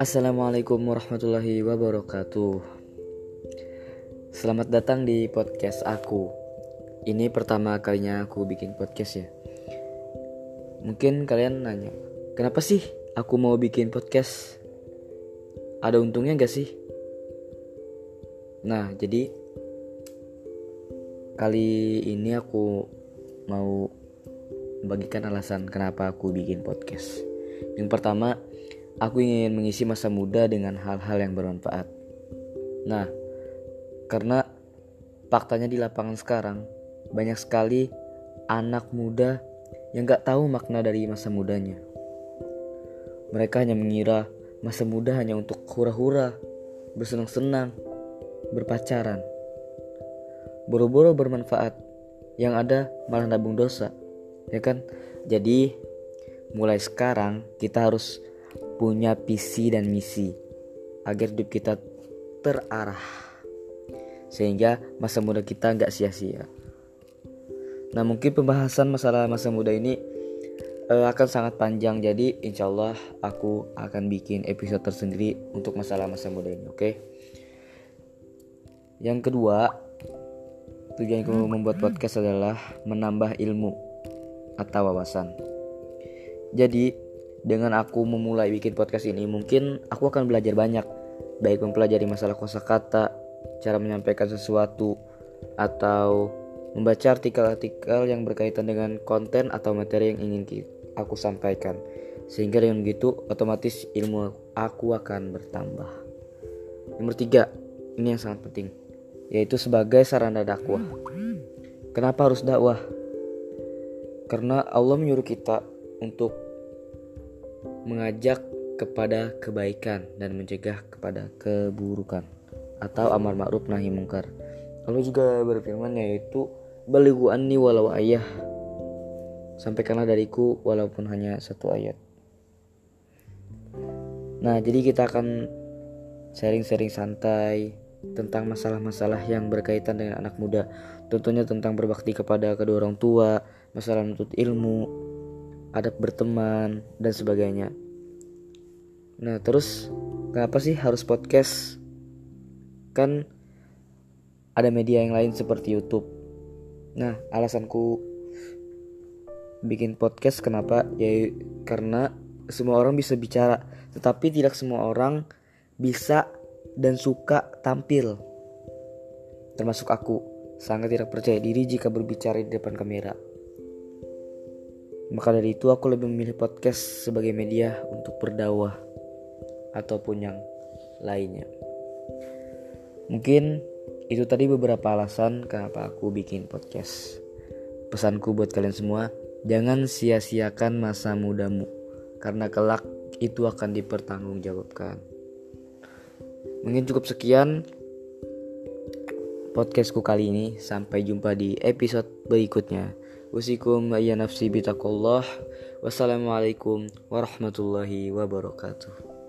Assalamualaikum warahmatullahi wabarakatuh. Selamat datang di podcast aku. Ini pertama kalinya aku bikin podcast ya. Mungkin kalian nanya, kenapa sih aku mau bikin podcast? Ada untungnya gak sih? Nah, jadi kali ini aku mau membagikan alasan kenapa aku bikin podcast. Yang pertama, Aku ingin mengisi masa muda dengan hal-hal yang bermanfaat. Nah, karena faktanya di lapangan sekarang banyak sekali anak muda yang gak tahu makna dari masa mudanya. Mereka hanya mengira masa muda hanya untuk hura-hura, bersenang-senang, berpacaran. Boro-boro bermanfaat, yang ada malah nabung dosa, ya kan? Jadi, mulai sekarang kita harus punya visi dan misi agar hidup kita terarah sehingga masa muda kita nggak sia-sia. Nah mungkin pembahasan masalah masa muda ini uh, akan sangat panjang jadi insya Allah aku akan bikin episode tersendiri untuk masalah masa muda ini oke. Okay? Yang kedua tujuanku membuat podcast adalah menambah ilmu atau wawasan. Jadi dengan aku memulai bikin podcast ini mungkin aku akan belajar banyak baik mempelajari masalah kosakata, cara menyampaikan sesuatu atau membaca artikel-artikel yang berkaitan dengan konten atau materi yang ingin aku sampaikan. Sehingga dengan begitu otomatis ilmu aku akan bertambah. Nomor tiga, ini yang sangat penting, yaitu sebagai sarana dakwah. Kenapa harus dakwah? Karena Allah menyuruh kita untuk mengajak kepada kebaikan dan mencegah kepada keburukan atau amar ma'ruf nahi mungkar. Allah juga berfirman yaitu balighu anni walau ayah sampaikanlah dariku walaupun hanya satu ayat. Nah, jadi kita akan sharing-sharing santai tentang masalah-masalah yang berkaitan dengan anak muda. Tentunya tentang berbakti kepada kedua orang tua, masalah menuntut ilmu, adab berteman, dan sebagainya. Nah, terus kenapa sih harus podcast? Kan ada media yang lain seperti YouTube. Nah, alasanku bikin podcast kenapa? Ya karena semua orang bisa bicara, tetapi tidak semua orang bisa dan suka tampil. Termasuk aku, sangat tidak percaya diri jika berbicara di depan kamera. Maka dari itu aku lebih memilih podcast sebagai media untuk berdakwah ataupun yang lainnya. Mungkin itu tadi beberapa alasan kenapa aku bikin podcast. Pesanku buat kalian semua, jangan sia-siakan masa mudamu karena kelak itu akan dipertanggungjawabkan. Mungkin cukup sekian podcastku kali ini. Sampai jumpa di episode berikutnya. Usikum nafsi bitakullah. Wassalamualaikum warahmatullahi wabarakatuh.